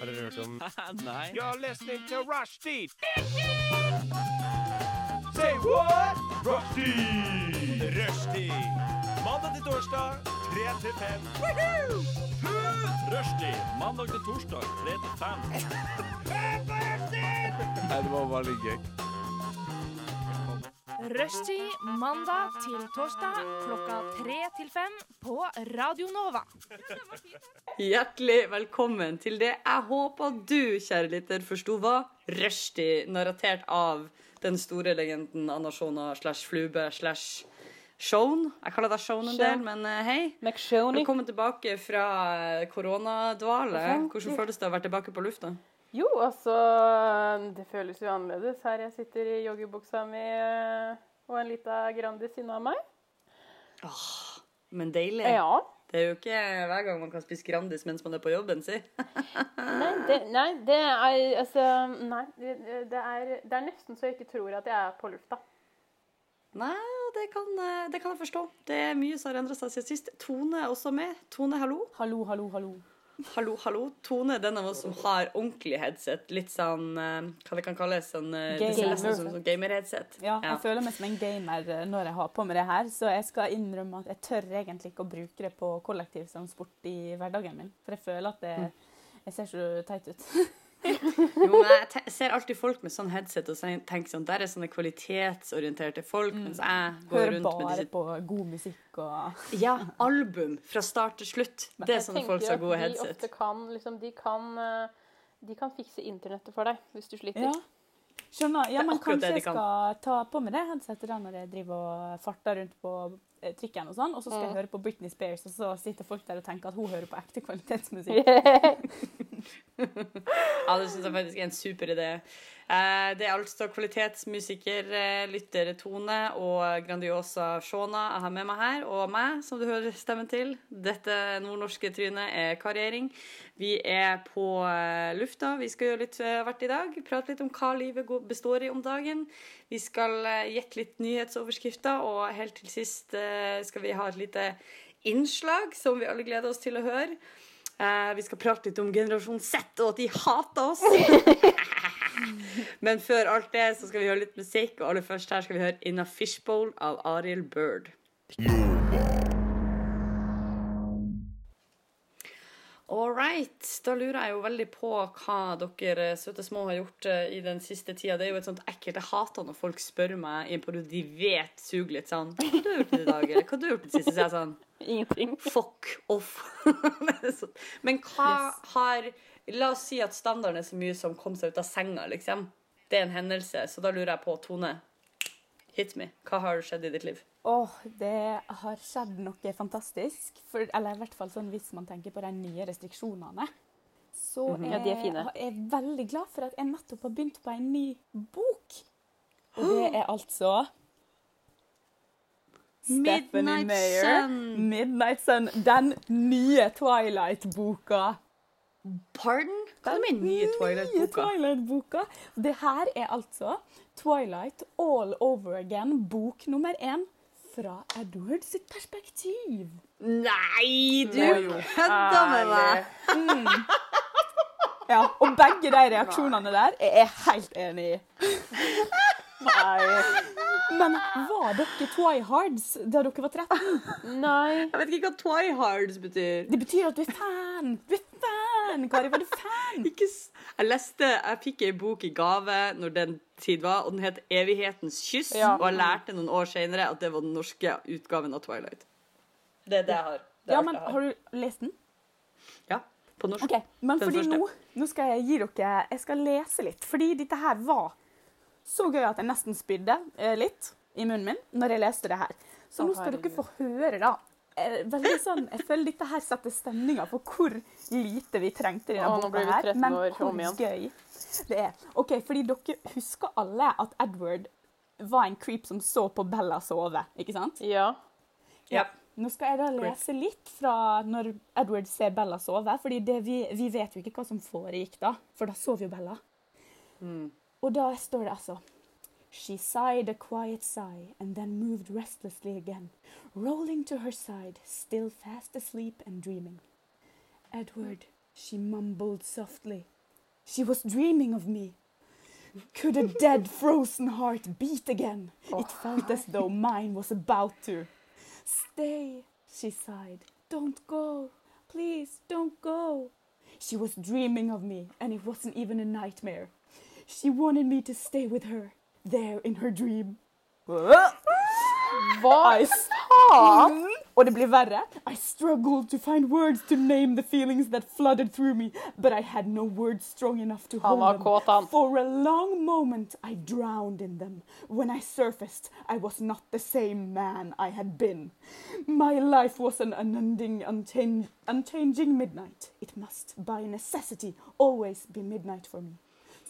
Har dere hørt om Nei. You're listening to Rushdie. Say what? Rushdie. Rushdie. Mandag til torsdag, 3 til 5. Rushdie mandag til torsdag 3 til 5. Nei, det var bare litt gøy. Rushtid mandag til torsdag klokka tre til fem på Radio Nova. Hjertelig velkommen til det jeg håper du, kjære lytter, forsto var rushtid, narratert av den store legenden Anna Shona slash Flube slash Shone. Jeg kaller deg Shone en del, men eh, hei. McShoney. Velkommen tilbake fra eh, koronadvale. Hvordan føles det å være tilbake på lufta? Jo, altså Det føles jo annerledes her jeg sitter i joggebuksa mi eh, og en lita Grandis unna meg. Men deilig. Ja. Det er jo ikke hver gang man kan spise Grandis mens man er på jobben, si. Nei, det, nei, det er altså Nei. Det, det, er, det er nesten så jeg ikke tror at jeg er på lufta. Nei, det kan, eh, det kan jeg forstå. Det er mye som har endret seg siden sist. Tone er også med. Tone, hallo. Hallo, hallo, hallo. Hallo, hallo. Tone den av oss som har ordentlig headset. Litt sånn eh, hva det kan kalles. Sånn, gamer. som sånn gamer-headset. Ja, jeg Ja. føler meg som en gamer eh, når jeg har på meg det her, så jeg skal innrømme at jeg tør egentlig ikke å bruke det på kollektivtransport i hverdagen min. For jeg føler at det, jeg ser så teit ut. Jo, jeg ser alltid folk med sånn headset og tenker sånn Der er sånne kvalitetsorienterte folk, mens jeg går Hører rundt med bare på god musikk og Ja, album fra start til slutt. Det er sånne folk som har at gode de headset. ofte kan, liksom, de kan eh, De kan fikse internettet for deg hvis du sliter. Ja. Skjønner. Ja, men kanskje de jeg skal ta på meg det headsetet da når jeg driver og farter rundt på trikken og sånn, og så skal jeg høre på Britney Spears, og så sitter folk der og tenker at hun hører på ekte kvalitetsmusikk. Ja, det syns jeg faktisk er en super idé. Eh, det er altså kvalitetsmusiker, eh, lytter Tone og Grandiosa Shona jeg har med meg her, og meg, som du hører stemmen til. Dette nordnorske trynet er karriering. Vi er på eh, lufta. Vi skal gjøre litt hvert i dag. Prate litt om hva livet består i om dagen. Vi skal gjette litt nyhetsoverskrifter, og helt til sist skal vi ha et lite innslag som vi alle gleder oss til å høre. Vi skal prate litt om generasjon Z og at de hater oss. Men før alt det så skal vi høre litt musikk, og aller først her skal vi høre In a Fishbowl av Arild Bird. All right. Da lurer jeg jo veldig på hva dere søte små har gjort eh, i den siste tida. Det er jo et sånt ekkelt Jeg hater når folk spør meg i en periode de vet suger litt sånn Hva har du gjort i dag, eller hva har du gjort i det siste? Så er jeg sånn Ingenting. Fuck off. Men hva har La oss si at standarden er så mye som kom seg ut av senga, liksom. Det er en hendelse. Så da lurer jeg på, Tone, hit me. Hva har skjedd i ditt liv? Åh, det har skjedd noe fantastisk. For, eller i hvert fall sånn hvis man tenker på de nye restriksjonene. Så Mhm. Ja, de er fine. jeg er veldig glad for at jeg nettopp har begynt på en ny bok. Og det er altså Stephanie Midnight Sun. Midnight Sun. Den nye Twilight-boka. Pardon? Hva er det nye Twilight-boka? Twilight-boka. Det her er altså Twilight all over again, bok nummer én. Fra Edward sitt perspektiv. Nei, du kødder med meg! Ja, Og begge de reaksjonene der er jeg helt enig i. Nei. Men var dere twihards da dere var 13? Nei. Jeg vet ikke hva twihards betyr. Det betyr at du er fan. Du er fan, Kari. Var du fan? Ikke s jeg leste, jeg fikk ei bok i gave når den tid var, og den het 'Evighetens kyss'. Ja. Og jeg lærte noen år senere at det var den norske utgaven av Twilight. Det er det jeg har. Det Ja, men Har du lest den? Ja, på norsk. Okay, Men Den fordi første. nå, nå skal jeg gi dere Jeg skal lese litt. Fordi dette her var så gøy at jeg nesten spydde eh, litt i munnen min når jeg leste det her. Så nå skal dere få høre, da. Eh, Veldig sånn, Jeg føler dette her setter stemninga for hvor lite vi trengte i denne Å, boka her. Men hvor gøy det er. Ok, fordi dere husker alle at Edward var en creep som så på Bella sove, ikke sant? Ja. Ja. Nå skal jeg da lese litt fra når Edward ser Bella sove, fordi vi, vi vet jo ikke hva som foregikk da, for da sov jo Bella. Og da står det altså She sighed a quiet sigh and then moved restlessly again, rolling to her side, still fast asleep and dreaming. Edward She mumbled softly. She was dreaming of me. Could a dead, frozen heart beat again? Oh. It felt as though mine was about to. Stay, she sighed. Don't go. Please, don't go. She was dreaming of me, and it wasn't even a nightmare. She wanted me to stay with her, there in her dream. Faen? Og det blir verre. I struggled to find words to name the feelings that flooded through me, but I had no words strong enough to hold them. For a long moment, I drowned in them. When I surfaced, I was not the same man I had been. My life was an unending, unchanging midnight. It must, by necessity, always be midnight for me.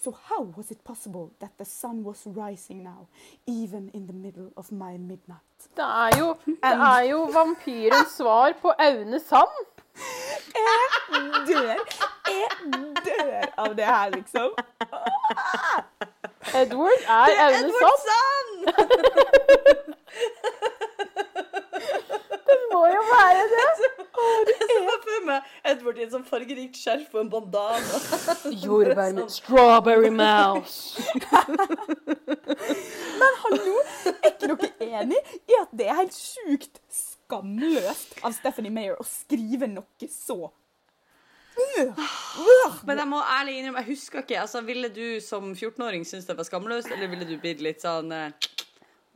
So how was it possible that the sun was rising now, even in the middle of my midnight? Det er jo, det er jo vampyrens svar på Aune Sand. Jeg dør! Jeg dør av det her, liksom. Edward er Aune Sand. Det må jo være det. Åh, for Edward i et sånn fargerikt skjerf og en bandana. Jordbær med strawberry mouse. Men hallo, er ikke dere enig i at det er helt sjukt skamløst av Stephanie Mayer å skrive noe så Men jeg må ærlig innrømme, jeg husker ikke. altså Ville du som 14-åring synes det var skamløst, eller ville du blitt litt sånn eh,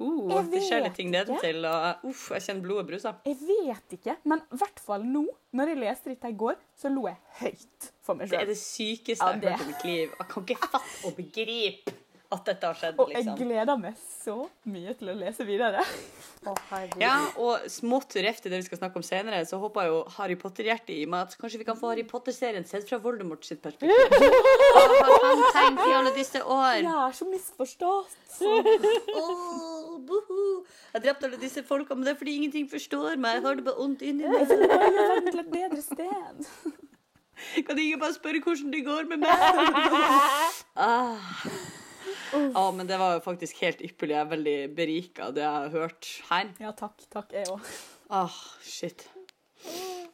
uh, vet Forskjellige ting ikke. nedentil, og uff, jeg kjenner blodet brusa. Jeg vet ikke, men i hvert fall nå, når jeg leste dette i går, så lo jeg høyt for meg Det er det sykeste Ja, jeg har hørt i mitt liv. Jeg kan ikke fatte og begripe at dette har skjedd, Og jeg liksom. gleder meg så mye til å lese videre. Oh. Ja, og smått ref til det vi skal snakke om senere, så håper jo Harry Potter-hjertet i meg at kanskje vi kan få Harry Potter-serien sett fra Voldemort sitt perspektiv. Hva har han tenkt i alle disse år? Jeg er så misforstått. Åh, buhu. Jeg drepte alle disse folka, men det er fordi ingenting forstår meg. Jeg har det bare vondt inni meg. Jeg vil til et bedre sted. Kan ingen bare spørre hvordan det går med meg? Ah. Ja, men det var jo faktisk helt ypperlig. Jeg er veldig berika av det jeg har hørt her. Ja, takk. Takk, jeg òg. Ah, shit.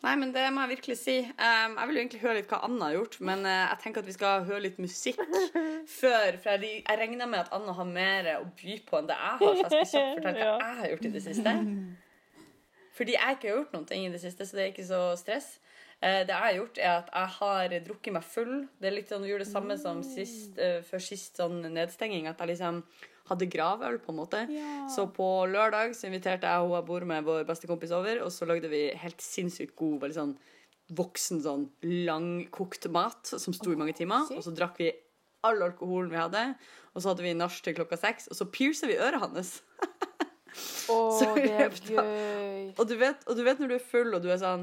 Nei, men det må jeg virkelig si. Um, jeg vil jo egentlig høre litt hva Anna har gjort, men uh, jeg tenker at vi skal høre litt musikk før. For jeg, jeg regner med at Anna har mer å by på enn det jeg har, så jeg skal kjapt fortelle hva jeg har gjort i det siste. Fordi jeg ikke har gjort noe i det siste, så det er ikke så stress. Eh, det jeg har gjort, er at jeg har drukket meg full. Det er litt sånn, Vi gjorde det samme som sist, eh, før sist sånn nedstenging. At jeg liksom hadde gravøl, på en måte. Så på lørdag så inviterte jeg og jeg bor med vår beste kompis over, og så lagde vi helt sinnssykt god, veldig sånn voksen, sånn langkokt mat som sto i mange timer. Og så drakk vi all alkoholen vi hadde, og så hadde vi nach til klokka seks, og så piercer vi øret hans. Så det er gøy. Og du, vet, og du vet når du er full, og du er sånn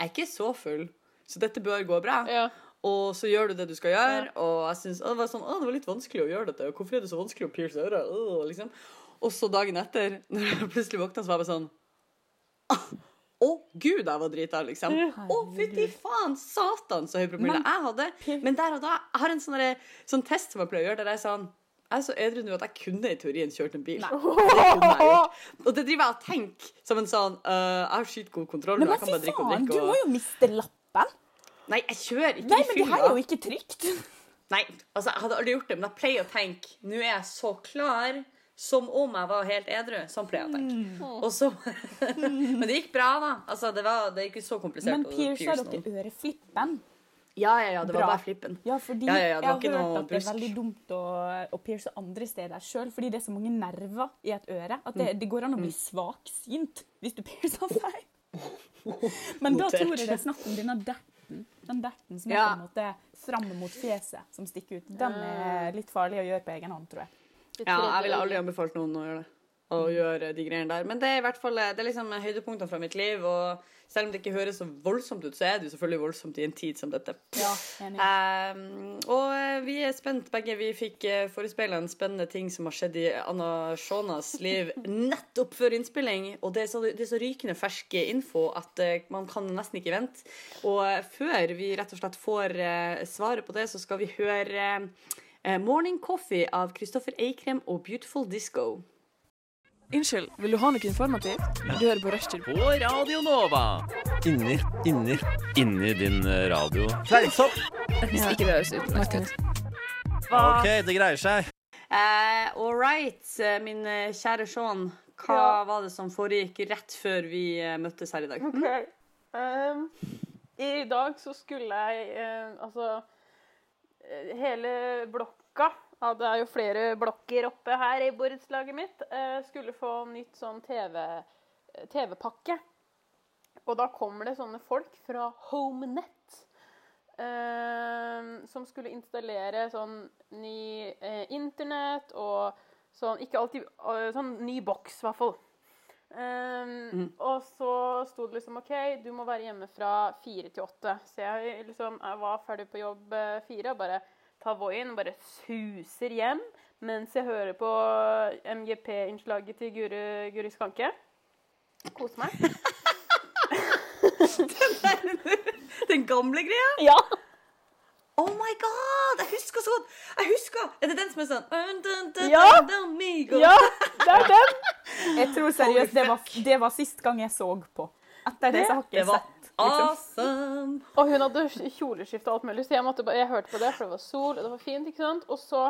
er ikke så full, så dette bør gå bra. Ja. Og så gjør du det du skal gjøre, og jeg synes, det var sånn, å, det var litt vanskelig å gjøre dette. Hvorfor er det så vanskelig å pierce øret? Uh, liksom. Og så dagen etter, når jeg plutselig våkna, så var jeg bare sånn «Ah, Å, gud, jeg var drita, liksom. Å, fytti faen! Satan, så høy promille jeg hadde. Men der og da Jeg har en sånn, sånn test som jeg pleier å gjøre, der jeg er sånn jeg er så edru nå at jeg kunne i teorien kjørt en bil. Det kunne jeg gjort. Og det driver jeg og tenker som en sånn øh, Jeg har sykt god kontroll. Men, men jeg kan bare drikke og faen, du må Og... jo miste lappen. Nei, jeg kjører ikke Nei, i men det her fylla. er jo ikke trygt. Nei, altså jeg hadde aldri gjort det, men jeg pleier å tenke Nå er jeg så klar som om jeg var helt edru. Sånn pleier jeg å tenke. Og så Men det gikk bra, da. Altså, det, var, det er ikke så komplisert. Men piercer dere øreflippen? Ja, ja, ja. Det var Bra. bare flippen. Ja, fordi Ja, ja, ja, jeg har hørt at det er brusk. veldig dumt å, å pierce andre steder sjøl, fordi det er så mange nerver i et øre at det, Mm. det går an å bli svaksynt hvis du piercer feil. Men da tror jeg det er snakk om denne derten. Den derten som er på en måte fram mot fjeset, som stikker ut. Den er litt farlig å gjøre på egen hånd, tror jeg. Ja, jeg ville aldri anbefalt noen å gjøre det. Å gjøre de greiene der. Men det er i hvert fall det er liksom høydepunktene fra mitt liv. Og selv om det ikke høres så voldsomt ut, så er det jo selvfølgelig voldsomt i en tid som dette. Ja. Um, og eh, vi er spent begge. Vi fikk forespeila en spennende ting som har skjedd i Anna Shonas liv nettopp før innspilling. Og det er så, det er så rykende fersk info at eh, man kan nesten ikke vente. Og eh, før vi rett og slett får eh, svaret på det, så skal vi høre eh, Morning Coffee av Kristoffer Eikrem og Beautiful Disco. Unnskyld, vil du ha noe informativt? Du hører på Rushtid. På Radio Nova. Inni, inni. Inni din eh, radio. Fleinsopp! Hvis ikke det høres ut. Martin. OK, det greier seg. Uh, All right, eh, min kjære Sean. Hva Ja. var det som foregikk rett før vi møttes her i dag? Ok. Um, I dag så skulle jeg uh, Altså Hele blokka ja, Det er jo flere blokker oppe her i borettslaget mitt. eh, skulle få nytt sånn TV-pakke. TV-pakke. Og da kommer det sånne folk fra HomeNet. eh, som skulle installere sånn ny eh, internett og sånn Ikke alltid eh, Sånn ny boks, i hvert fall. Mm. Og så sto det liksom OK, du må være hjemme fra fire til åtte. Så jeg liksom jeg var ferdig på jobb eh, fire og bare tar Voien og bare suser hjem mens jeg hører på MGP-innslaget til Guri, Guri Skanke. Koser meg. Den gamle greia? Ja. Oh my god! Jeg husker så godt! Jeg husker! Er det den som er sånn dun, dun, dun, Ja. dun, dun, ja, det er den. Jeg tror seriøst det var, det var sist gang jeg så på. Etter det så har ikke jeg var sett. Liksom. awesome! Og hun hadde kjoleskift og alt mulig, så jeg, måtte jeg hørte på det, for det var sol, og det var fint, ikke sant? Og så,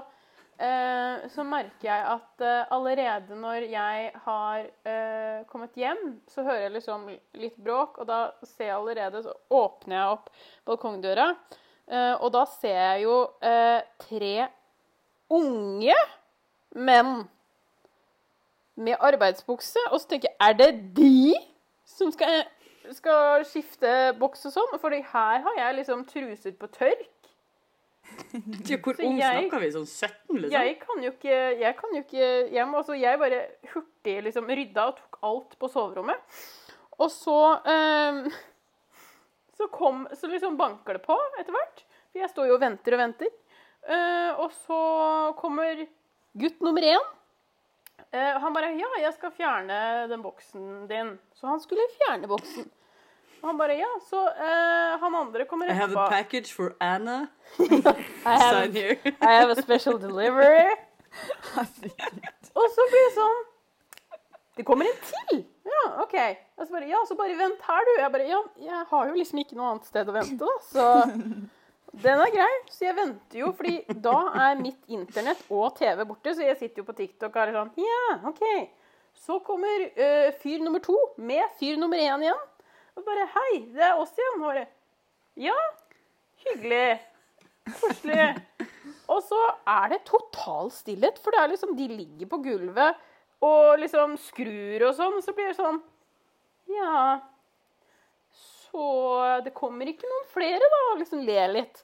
eh, så merker jeg at eh, allerede når jeg har eh, kommet hjem, så hører jeg liksom litt bråk, og da ser jeg allerede, så åpner jeg opp balkongdøra, eh, og da ser jeg jo eh, tre unge menn med arbeidsbukse, og så tenker jeg, er det de som skal skal skifte boks og sånn, fordi her har jeg liksom truser på tørk. Hvor Så ung snakker vi? Sånn 17, liksom? Jeg kan jo ikke Jeg kan jo ikke Jeg, må, altså, jeg bare hurtig liksom rydda og tok alt på soverommet. Og så ehm, Så kom Så liksom banker det på etter hvert. For jeg står jo og venter og venter. Eh, og så kommer gutt nummer én. Eh, han bare 'Ja, jeg skal fjerne den boksen din.' Så han skulle fjerne boksen. Og han bare 'Ja', så eh, han andre kommer I have a etterpå. package for Anna. I have, Sign here. I have a special delivery. Og så blir det sånn Det kommer en til! Ja, OK. Og så bare Ja, så bare vent her, du. Jeg bare Ja, jeg har jo liksom ikke noe annet sted å vente, da, så den er grei. Så jeg venter jo, fordi da er mitt internett og TV borte, så jeg sitter jo på TikTok og er sånn Ja, OK. Så kommer øh, fyr nummer to med fyr nummer én igjen. Og bare Hei, det er oss igjen. Bare, ja, hyggelig. Koselig. Og så er det total stillhet, for det er liksom, de ligger på gulvet og liksom skrur og sånn. Så blir det sånn Ja Så det kommer ikke noen flere, da, og liksom le litt.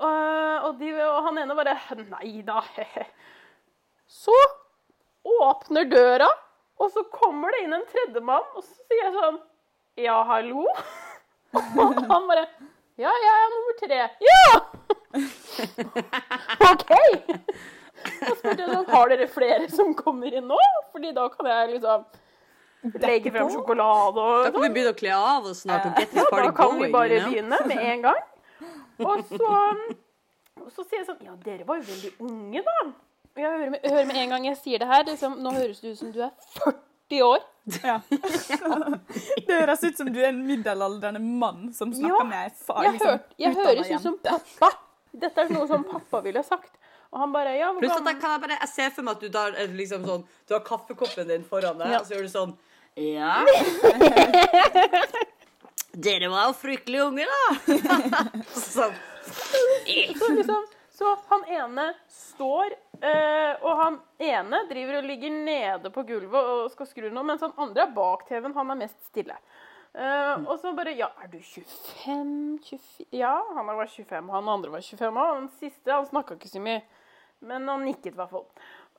Og, og, de, og han ene bare Nei da. Så åpner døra, og så kommer det inn en tredjemann, og så sier jeg sånn Ja, hallo? Og han bare Ja, jeg er nummer tre. Ja! OK. Og spurte jeg sånn Har dere flere som kommer inn nå? Fordi da kan jeg liksom legge frem sjokolade og Da kan vi begynne å kle av oss snart og get this ja, party da kan vi bare you know? begynne med en gang. Og så, og så sier jeg sånn Ja, dere var jo veldig unge, da. Og jeg hører med, hører med en gang jeg sier det her, liksom, nå høres det ut som du er 40 år. Ja. Det høres ut som du er en middelaldrende mann som snakker Ja, med ei far. Jeg, liksom, hør, jeg høres ut som pappa. Dette er noe som pappa ville sagt. Og han bare Ja, hvor gammel jeg, kan jeg, bare, jeg ser for meg at du eh, liksom sånn Du har kaffekoppen din foran deg, Ja. og så gjør du sånn Ja. Dere var jo fryktelig unge, da. så. Så, liksom, så han ene står, eh, og han ene driver og ligger nede på gulvet og skal skru noe, mens han andre er bak TV-en. Han er mest stille. Eh, og så bare Ja, er du 25? 24? Ja, han var 25, han andre var 25 òg. Den siste han snakka ikke så mye, men han nikket i hvert fall.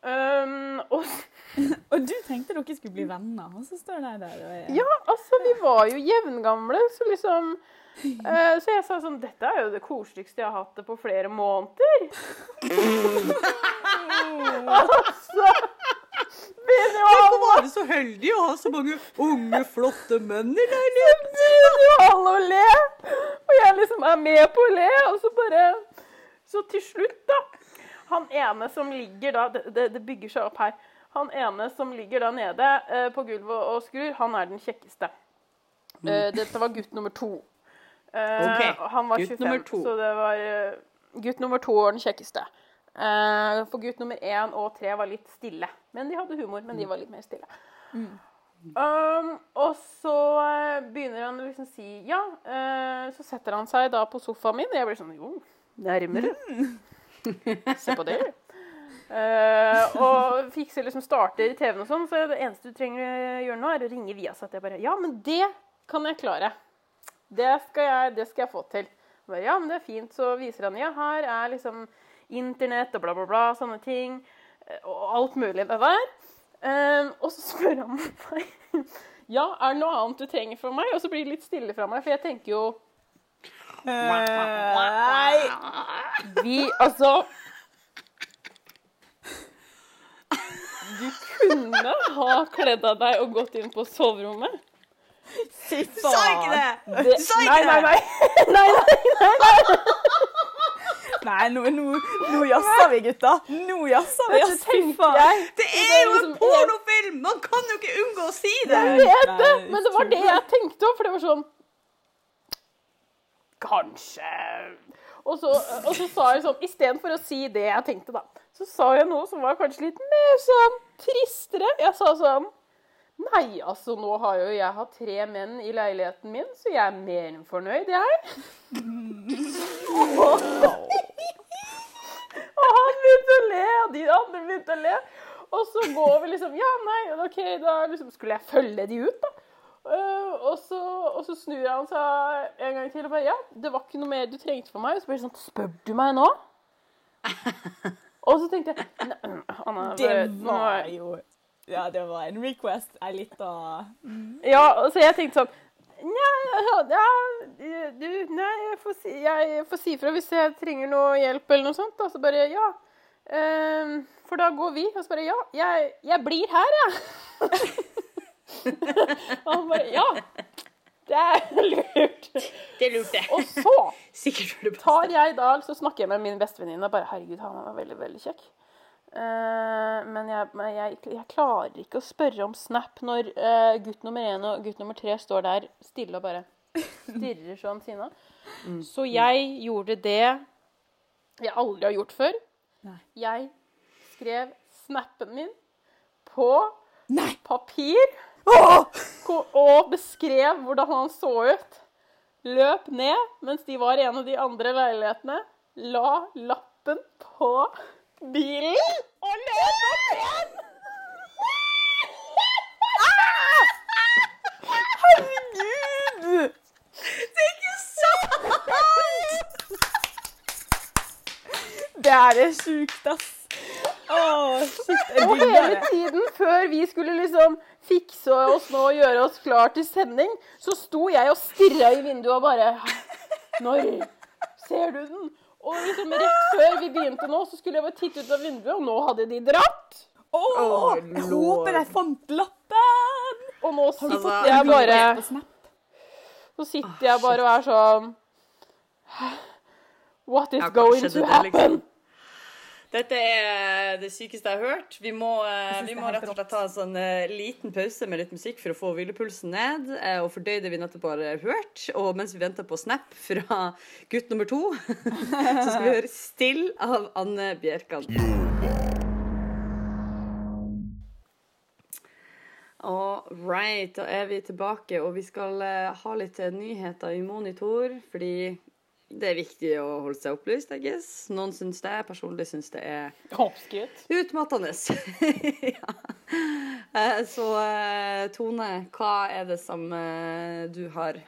Um, og Og du tenkte dere skulle bli venner, og så står de der og er Ja, altså, vi var jo jevngamle, så liksom uh, Så jeg sa sånn Dette er jo det koseligste jeg har hatt det på flere måneder. altså Begynner jo Hvorfor alle, var du så heldig å ha så mange unge, flotte menn i leiligheten? begynner jo alle å le. Og jeg liksom er med på å le, og så bare Så til slutt, da Han ene som ligger da Det, det, det bygger seg opp her. Han ene som ligger da nede eh, på gulvet og skrur, han er den kjekkeste. Eh, dette var gutt nummer to. Eh, Ok, Han var gutt 25, nummer to. så det var eh, Gutt nummer to var den kjekkeste. Eh, for gutt nummer én og tre var litt stille. Men de hadde humor, men de var litt mer stille. Um, og så eh, begynner han å liksom si ja. Uh, så setter han seg da på sofaen min, og jeg blir sånn jo, nærmere. Se på det. Uh, og fikser liksom starter TV-en og sånn, så det eneste du trenger å gjøre nå, er å ringe Viasat. Jeg bare Ja, men det kan jeg klare. Det skal jeg, det skal jeg få til. Bare, ja, men det er fint. Så viser han ja, her er liksom internett og bla, bla, bla, sånne ting. eh, Og alt mulig det der. Uh, og så spør han meg Ja, er det noe annet du trenger fra meg? Og så blir det litt stille fra meg, for jeg tenker jo Nei. Vi Altså Du kunne ha kledd av deg og gått inn på soverommet. Fy Sa ikke det! Du Sa ikke det! nei. nei, nei, nei. Nå, nå, nå jazza vi, gutta. Nå jazza vi. Ass. Fy faen. Det er jo en liksom- pornofilm! Man kan jo ikke unngå å si det! Jeg vet det, men det var det jeg tenkte òg, for det var sånn Kanskje Og så, og så sa jeg sånn Istedenfor å si det jeg tenkte, da, så sa jeg noe som var kanskje litt mer sånn tristere. Jeg sa sånn Nei, altså, nå har jo jeg hatt tre menn i leiligheten min, så jeg er mer enn fornøyd, jeg. Og han begynte å le, og de andre begynte å le. Og så går vi liksom Ja, nei, OK, da liksom skulle jeg følge de ut, da. Eh, og, så, og så snur han seg en gang til og bare Ja, det var ikke noe mer du trengte for meg. Og så blir det sånn Spør du meg nå? og så tenkte jeg Anna, Det var jo Ja, det var en request. Ei lita Ja, og så jeg tenkte sånn Nja, ja, du, nei, jeg får, si, jeg får si fra hvis jeg trenger noe hjelp eller noe sånt. Og så bare ja. Um, for da går vi. Og så bare ja, jeg, jeg blir her, jeg. og han bare ja. Det er lurt. Det er lurt, det. Og så tar jeg da, så snakker jeg med min bestevenninne og bare Herregud, han var veldig, veldig kjekk. Uh, men jeg, jeg, jeg klarer ikke å spørre om Snap når uh, gutt nummer én og gutt nummer tre står der stille og bare stirrer sånn sinna. Så jeg gjorde det jeg aldri har gjort før. Nei. Jeg skrev snappen min på Nei! papir og beskrev hvordan han så ut. Løp ned mens de var i en av de andre leilighetene. La lappen på bilen og løp opp igjen! Herregud! Det er ikke sant! Det er det sjukt, ass. Åh, shit. Og hele tiden før vi skulle liksom fikse oss nå og gjøre oss klar til sending, så sto jeg og stirra i vinduet og bare Når ser du den? Og liksom rett før vi begynte nå, så skulle jeg bare titte ut av vinduet, og nå hadde de dratt. Åh, oh, jeg lord. håper jeg fant lappen! Og nå sitter jeg bare? Så sitter jeg bare og er sånn What is Ja, going to er happen? Dette er det sykeste jeg har hørt. Vi må, eh, vi må rett og slett ta en sånn eh, liten pause med litt musikk for å få hvilepulsen ned eh, og fordøye det vi nettopp har hørt. Og mens vi venter på Snap fra gutt nummer to, så skal vi høre 'Still' av Anne Bjerkan. All right, da er vi tilbake, og vi skal ha litt nyheter i monitor, fordi det er viktig å holde seg opplyst, I guess. Noen syns det, personlig syns det er Oppskrytt. utmattende. ja. Eh, Så eh, Tone, hva er det som eh, du har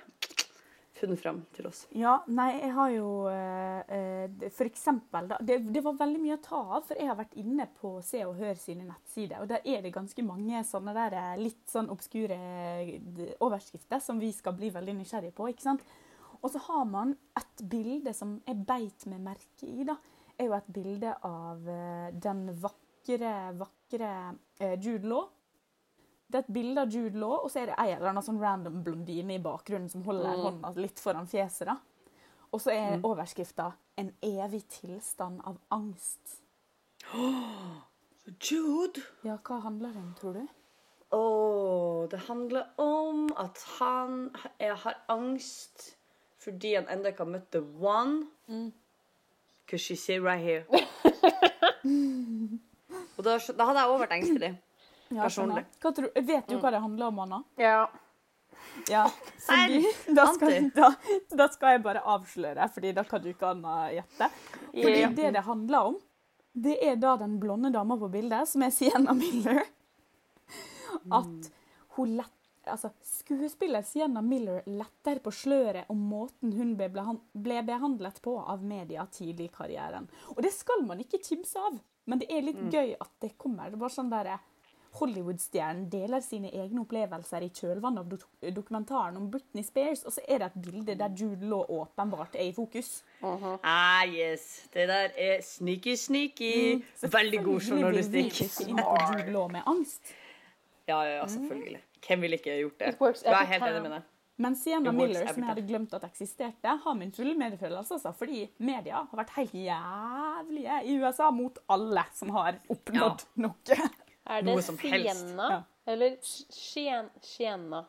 funnet fram til oss? Ja, nei, jeg har jo det- For eksempel, da. Det, det var veldig mye å ta av, for jeg har vært inne på Se og Hør sine nettsider, og der er det ganske mange sånne der litt sånn obskure overskrifter som vi skal bli veldig nysgjerrige på, ikke sant? Og så har man et bilde som jeg beit meg merke i, da. Er jo et bilde av eh, den vakre, vakre eh, Jude Law. Det er et bilde av Jude Law, og så er det ei eller annen sånn random blondine i bakgrunnen som holder hånda litt foran fjeset. da. Og så er overskrifta 'En evig tilstand av angst'. Jude. Ja, hva handler det om, tror du? Å, det handler om at han har angst fordi han ennå ikke har møtt the one. Because she sit right here. Og da, da hadde jeg òg vært engstelig. Ja, Personlig. Hva tror, vet du hva det handler om, Anna? Ja. Ja, fordi da skal, da, da skal jeg bare avsløre, fordi da kan du ikke Anna gjette. Fordi yeah. det det handler om, det er da den blonde dama på bildet, som er Sienna Miller, at hun lett Altså, skuespiller Sienna Miller letter på sløret om måten hun ble, ble behandlet på av media tidlig i karrieren. Og det skal man ikke kimse av, men det er litt gøy at det kommer. Det var sånn der, Hollywood-stjernen deler sine egne opplevelser i kjølvannet av do dokumentaren om Britney Spears, og så er det et bilde der Jude Law åpenbart er i fokus. Ah, yes. Det der er sneaky, sneaky. Veldig god Selvfølgelig vil vi journalistikk. Jude Law med angst. Ja, ja, ja, selvfølgelig. Hvem ville ikke gjort det? Works Jeg er helt enig med deg. Men Sienna Miller, som jeg hadde glemt at eksisterte, har min fulle medfølelse, altså, fordi media har vært helt jævlige i USA mot alle som har oppnådd noe. Er det. Sienna Ja. eller Sienna?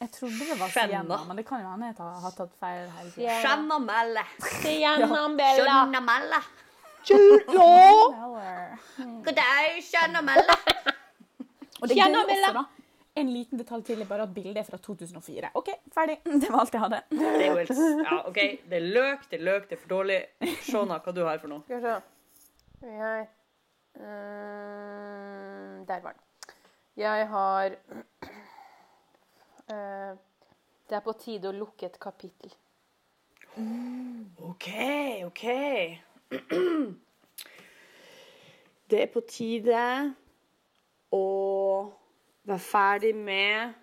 Jeg trodde det var Sienna, men det kan jo hende jeg har tatt feil Sienna melle. Sienna Bella. Sienna melle. God dag, Sienna melle. Og det Sienna gøy også, Miller. da. En liten detalj til bare at bildet er fra 2004. OK, ferdig. Det var alt jeg hadde. Det er jo helt Ja, OK. Det er løk, det er løk, det er for dårlig. Shona, hva du har for noe? Skal vi se. Jeg Øhm, Der var den. Jeg har uh, Det er på tide å lukke et kapittel. OK, OK. Det er på tide å være ferdig med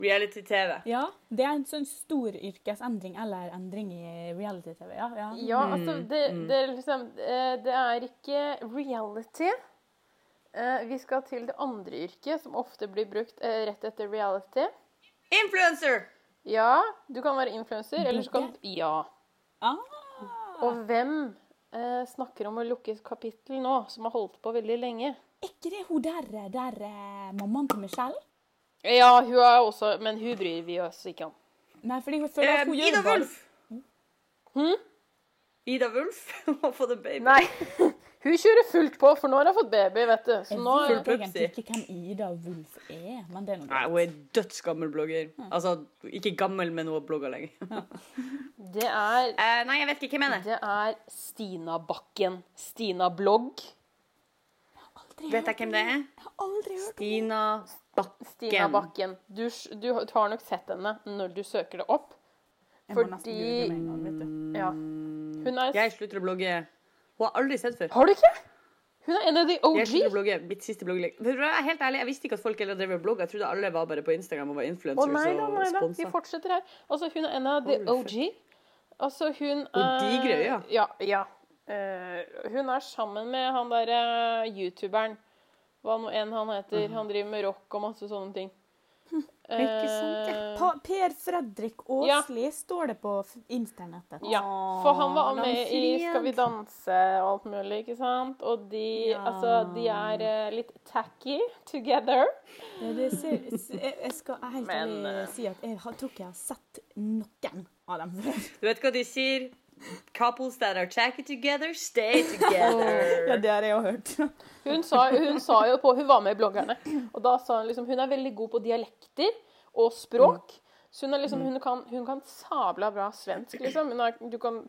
reality-TV. Ja, det er en sånn stor yrkesendring eller endring i reality-TV. Ja, ja. Ja, altså, det, det, er liksom, eh, det er ikke reality. Eh, Vi skal til det andre yrket, som ofte blir brukt eh, rett etter reality. Influencer! Ja, du kan være influenser, eller så kan du Ja. Ah, Og hvem eh, snakker om å lukke et kapittel nå, som har holdt på veldig lenge? Er ikke det hun der, der eh, mammaen til Michelle? Ja, hun er også Men hun bryr vi oss ikke om. Nei, fordi hun føler at Eh, hun gjør Ida Wulf! Hm? Ida Wulf har fått en baby. Nei. Hun kjører fullt på, for nå har hun fått baby, vet du. Så Jeg nå vet Pupsi. egentlig ikke hvem Ida Wulf er, men det er noe Nei, hun er dødsgammel blogger. Altså, ikke gammel, men hun har blogga lenge. Det er uh, nei, jeg vet ikke hvem jeg mener. Det er Stina Bakken. Stina Blogg. Aldri Vet jeg hvem det er? Jeg har aldri hørt Stina Bakken. Stina Bakken. Du, du har nok sett henne når du søker det opp. Jeg Fordi gang. Ja. Hun er Jeg slutter å blogge. Hun har aldri sett før. Har du ikke? Hun er en av de Jeg slutter å OG. blogge. Mitt siste er helt ærlig, jeg visste ikke at folk heller drev og blogg. Jeg trodde alle var bare på Instagram og var Å influencers nei da, nei og da. Vi fortsetter her. Altså, hun er en av the OG. Altså, hun Og er digre øyne. Ja. ja. Eh, hun er sammen med han derre youtuberen. Hva nå enn han heter. Han driver med rock og masse sånne ting. Ikke sant, ja. Eh, Pa Per Fredrik Aasli står det på internettet. Ja, for han var Åh, med i Skal vi danse og alt mulig, ikke sant? Og de, Ja. altså, de er eh, litt tacky together. Ja, det ser, jeg, skal helt ærlig si at jeg tror ikke jeg har sett noen av dem før. Du vet hva de sier? Couples that are tacky together, stay together. Ja, det har jeg jo hørt. Hun sa, hun sa jo på Hun var med i Bloggerne, og da sa hun liksom Hun er veldig god på dialekter og språk. Så hun, er liksom, hun, kan, hun kan sabla bra svensk, liksom. Hun er, du, kan,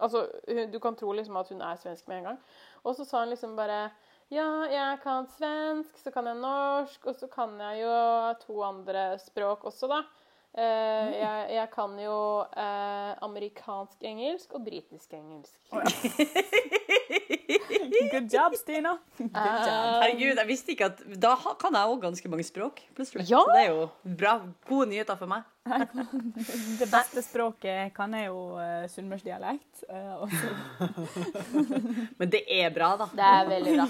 altså, hun, du kan tro liksom at hun er svensk med en gang. Og så sa hun liksom bare Ja, jeg kan svensk, så kan jeg norsk, og så kan jeg jo to andre språk også, da. Eh, jeg, jeg kan jo uh, amerikansk engelsk og britisk engelsk. Good job, Stina. Good job. Herregud, jeg visste ikke at Da kan jeg òg ganske mange språk. plutselig. Ja. Så det er jo bra, gode nyheter for meg. Det beste språket kan jeg jo uh, sunnmørsdialekt. eh, Men det er bra, da. Det er veldig bra.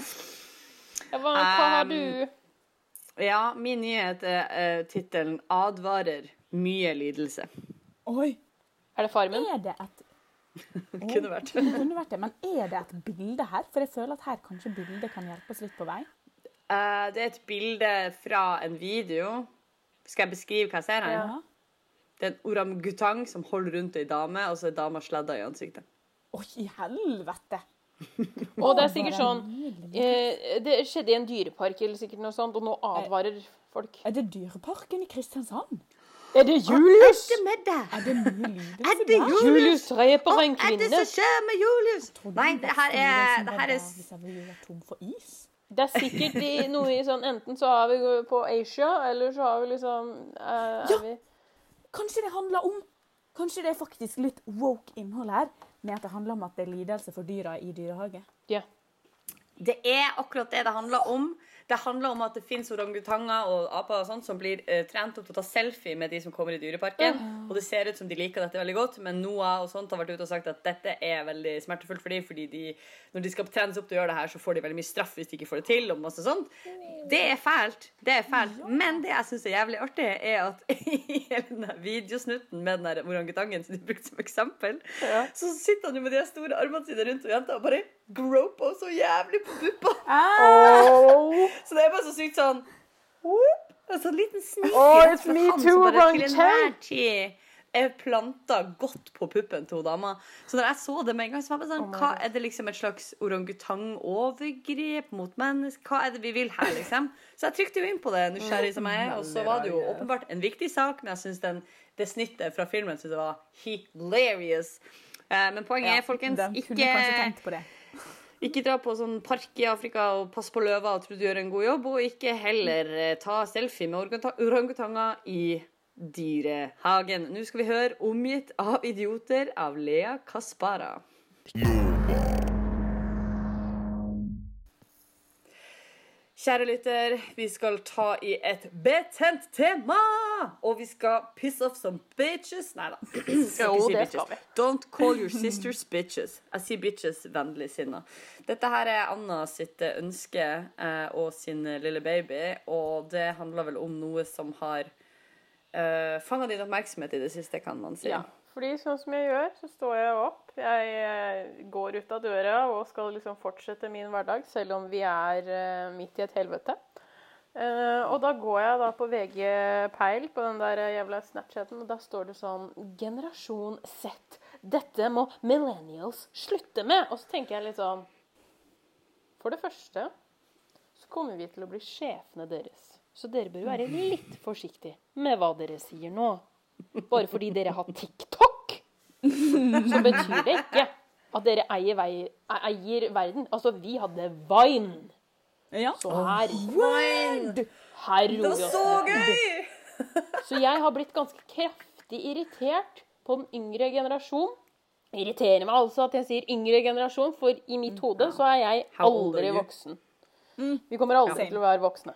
Hva, hva har Um, du Ja, min nyhet er uh, tittelen 'Advarer mye lidelse'. Oi! Er det Farmen? Er det et Kunne vært. Det kunne vært det, Men er det et bilde her? For jeg føler at her kanskje bildet kan hjelpe oss litt på vei. Uh, det er et bilde fra en video. Skal jeg beskrive hva jeg ser her? Ja. Det er en orangutang som holder rundt ei dame, og så er dama sladda i ansiktet. Oi, i helvete! Og det er sikkert sånn eh, Det skjedde i en dyrepark eller sikkert noe sånt, og nå advarer folk. Er det Dyreparken i Kristiansand? Er det Julius? med deg? Er det mye Er det Julius? Julius dreper en kvinne? Er det som skjer med Julius? Nei, det her er, det her er Hvis jeg ville vært tom for is? Det er sikkert de, noe i sånn Enten så har vi på Asia, eller så har vi liksom er, Ja. er vi, Kanskje det handler om Kanskje det er faktisk litt woke innhold her, med at det handler om at det er lidelse for dyra i dyrehage. ja. Det er akkurat det det handler om. Det handler om at det finnes orangutanger og aper og sånt som blir eh, trent opp til å ta selfie med de som kommer i dyreparken. Og det ser ut som de liker dette veldig godt, men Noah og sånt har vært ute og sagt at dette er veldig smertefullt for dem, fordi de, når de skal trenes opp til å gjøre det her, så får de veldig mye straff hvis de ikke får det til. og masse sånt. Det er fælt. Det er fælt. Men det jeg syns er jævlig artig, er at i hele den videosnutten med den orangutangen som de brukte som eksempel, så sitter han jo med de store armene sine rundt og jenta og bare groper så jævlig på puppa. Så det er bare så sykt sånn whoop, En sånn liten snikhet Oh, it's me too, enhver tid er planta godt på puppen til dama. Så når jeg så det med en gang, så var jeg sånn Hva er det liksom et slags orangutangovergrep mot mennesker? Hva er det vi vil her, liksom? Så jeg trykte jo inn på det, nysgjerrig som jeg er, og så var det jo åpenbart en viktig sak, men jeg syns det snittet fra filmen synes jeg var hilarious. Eh, Men poenget er, folkens, ikke ikke dra på sånn park i Afrika og pass på løver og tro du gjør en god jobb, og ikke heller eh, ta selfie med orangutanger i dyrehagen. Nå skal vi høre 'Omgitt av idioter' av Lea Kaspara. Kjære lytter, vi skal ta i et betent tema! Og vi skal piss off some bitches. Nei da. Jo, det skal vi. Don't call your sisters bitches. Jeg sier bitches vennlig sinna. Dette her er Anna sitt eh, ønske eh, og sin lille baby, og det handler vel om noe som har eh, fanga din oppmerksomhet i det siste, kan man si. Ja, fordi sånn som jeg gjør, så står jeg opp. Jeg eh, går ut av døra og skal liksom fortsette min hverdag, selv om vi er eh, midt i et helvete. Eh, og da går jeg da på VG Peil, på den der jævla Snapchaten, og da står det sånn Generasjon Z. Dette må millennials slutte med. Og så tenker jeg litt sånn For det første så kommer vi til å bli sjefene deres. Så dere bør være litt forsiktige med hva dere sier nå. Bare fordi dere har TikTok, så betyr det ikke at dere eier, vei, eier verden. Altså, vi hadde Vine. Ja. Så her, Word! her roer vi oss Så gøy! Så jeg har blitt ganske kraftig irritert på den yngre generasjon. Irriterer meg altså at jeg sier yngre generasjon, for i mitt hode så er jeg aldri voksen. Vi kommer aldri til å være voksne.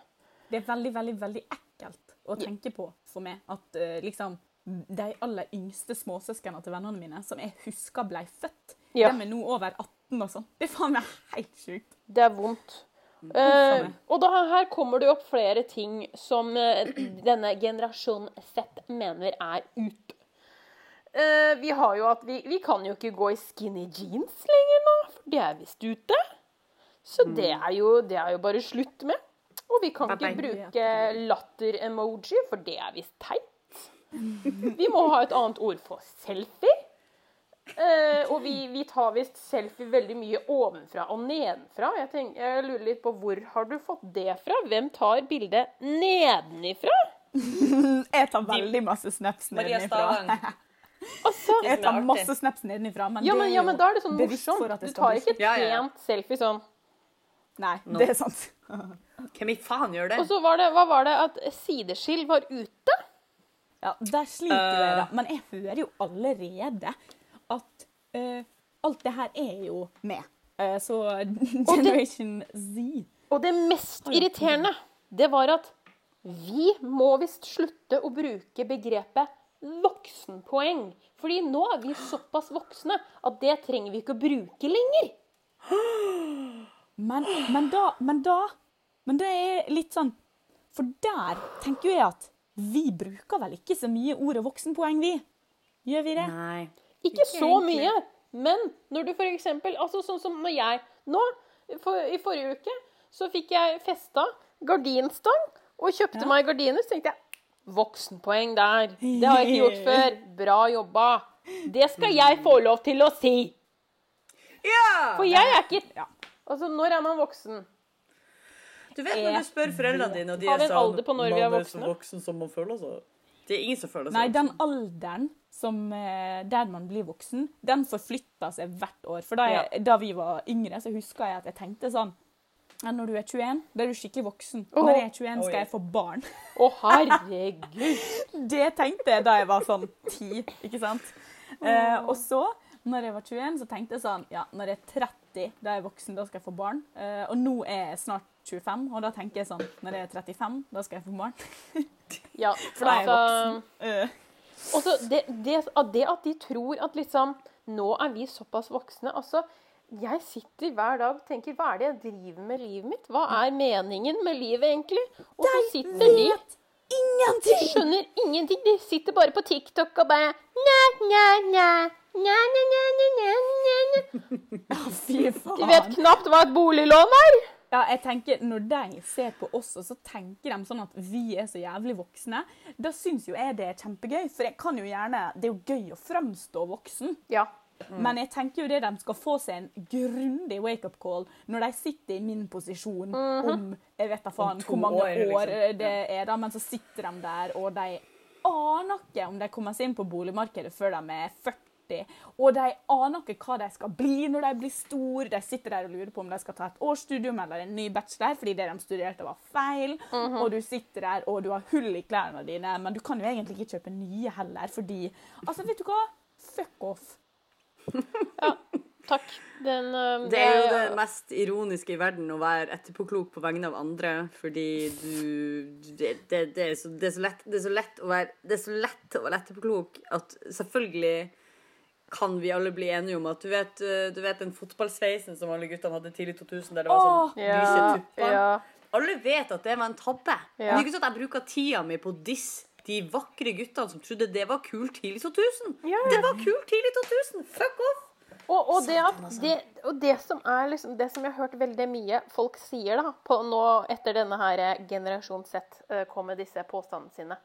Det er veldig, veldig, veldig ekkelt å tenke på for meg at eh, liksom de aller yngste småsøsknene til vennene mine, som jeg husker ble født, Ja. de er nå over 18 og sånn. Det er faen meg helt sjukt. Det er vondt. Uh, og da, her kommer det opp flere ting som uh, denne generasjon Z mener er ut. Uh, vi har jo at vi, vi kan jo ikke gå i skinny jeans lenger nå, for det er visst ute. Så det er, jo, det er jo bare slutt med. Og vi kan ikke bruke latter-emoji, for det er visst teit. Vi må ha et annet ord for selfie. Eh, og vi, vi tar visst selfie veldig mye ovenfra og nedenfra. Jeg, tenker, jeg lurer litt på hvor har du fått det fra? Hvem tar bildet nedenifra? Jeg tar veldig masse snaps nedenifra. Altså, Jeg tar masse snaps nedenifra, men, ja, men, ja, men da er det sånn morsomt. Du tar ikke et pent ja, ja. selfie sånn. Nei, det er sant. Hvem i faen gjør det? Og så var det, hva var det at sideskill var ute? Ja, Der sliter dere. Eh. Men jeg hører jo allerede at uh, alt det her er jo med. Uh, så Generation Z Og det mest irriterende, det var at vi må visst slutte å bruke begrepet voksenpoeng. Fordi nå er vi såpass voksne at det trenger vi ikke å bruke lenger. Men, men da Men da Men det er litt sånn For der tenker jo jeg at vi bruker vel ikke så mye ordet voksenpoeng, vi? Gjør vi det? Nei. Ikke så egentlig. mye, Men når du eksempel Altså sånn som når jeg Nå, for, i forrige uke, så fikk jeg festa gardinstang og kjøpte meg gardiner. Så tenkte jeg voksenpoeng der. Det har jeg ikke gjort før. Bra jobba. Det skal jeg få lov til å si. Ja! For jeg er ikke Altså, når er man voksen? Du vet når du spør foreldrene dine, og de er sånn alder på når vi er så voksen som man føler seg. Det er ingen som føler seg Nei, den alderen som, eh, der man blir voksen, den forflytter seg hvert år. For da, jeg, da vi var yngre, så huska jeg at jeg tenkte sånn Når du er 21, da er du skikkelig voksen. Når jeg er 21, skal jeg få barn. Å, herregud. Det tenkte jeg da jeg var sånn 10, ikke sant? Eh, og så, når jeg var 21, så tenkte jeg sånn Ja, når jeg er 30, da er jeg voksen, da skal jeg få barn. Eh, og nå er jeg snart 25, og da tenker jeg sånn Når jeg er 35, da skal jeg få barn. Ja, For da er jeg altså- voksen. Eh, Og så det, det, det at de tror at liksom Nå er vi såpass voksne. Altså, jeg sitter hver dag og tenker Hva er det jeg driver med livet mitt? Hva er meningen med livet, egentlig? Og så sitter de Ingenting! De skjønner ingenting. De sitter bare på TikTok og bare. Næ, næ, næ, næ, næ, næ. Fy faen. De vet knapt hva et boliglån er. Ja, jeg tenker, Når de ser på oss, og så tenker de sånn at vi er så jævlig voksne, da syns jo jeg det er kjempegøy. For jeg kan jo gjerne, det er jo gøy å fremstå voksen. Ja. Men jeg tenker jo det de skal få seg en grundig wake-up call når de sitter i min posisjon om jeg vet da faen hvor mange år, år, liksom. det er, da, men så sitter de der, og de aner ikke om de kommer seg inn på boligmarkedet før de er 40. Og de aner ikke hva de skal bli når de blir store. De sitter der og lurer på om de skal ta et årsstudium eller en ny bachelor fordi det de studerte, var feil. Og du sitter der og du har hull i klærne dine, men du kan jo egentlig ikke kjøpe nye heller fordi Altså, vet du hva? Fuck off. ja. Takk. Den, um, Det er jo det mest ironiske i verden å være etterpåklok på vegne av andre, fordi du Det, det, det, er, så, det, er, så, lett, det er så lett å være Det er så lett å være etterpåklok at selvfølgelig kan vi alle bli enige om at du vet, øh, du vet den fotballsveisen som alle guttene hadde tidlig 2000, der det var sånn lyse tupper? ja. Alle vet at det var en tabbe. Men det er ikke sånn at jeg bruker tida mi på å disse de vakre guttene som trodde det var kult tidlig 2000. Ja, ja. Det var kult tidlig 2000! Fuck off! Og, og, det at, det, og det som er liksom, det som jeg har hørt veldig mye folk sier da, på nå etter denne her eh, generasjon Z eh, kom med disse påstandene sine,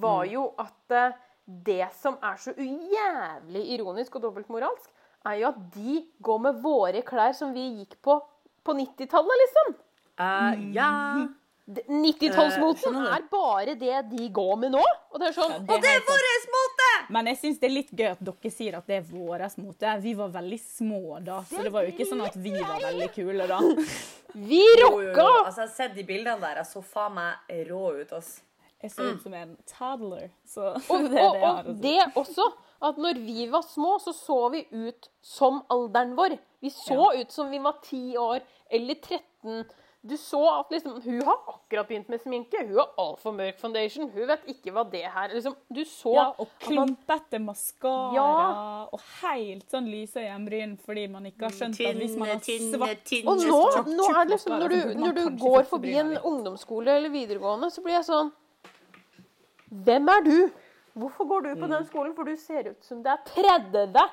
var jo at eh, det som er så jævlig ironisk og dobbeltmoralsk, er jo at de går med våre klær som vi gikk på på 90-tallet, liksom. Uh, ja. 90-tallsmoten uh, er bare det de går med nå. Og det er sånn Og det er Vår mote! Men jeg syns det er litt gøy at dere sier at det er vår mote. Vi var veldig små da, så det var jo ikke sånn at vi var veldig kule da. Vi Jo, jo, jo. rocka! Altså, jeg har sett de bildene der. Jeg så faen meg rå ut, ass. Jeg ser ut som en toddler, så Og, det er det jeg har og å si. det også, at når vi var små, så så vi ut som alderen vår. Vi så ut som vi var 10 år eller 13. Du så at liksom, hun har akkurat begynt med sminke. Hun har altfor mørk foundation. Hun vet ikke hva det her liksom, Du så Ja, og klumpete maskara Ja. og helt sånn lyse øyenbryn fordi man ikke har skjønt at hvis man har svart Og nå, nå er det liksom, når du, når du går forbi en ungdomsskole eller videregående, så blir jeg sånn Hvem er du? Hvorfor går du på den skolen? For du ser ut som det er 30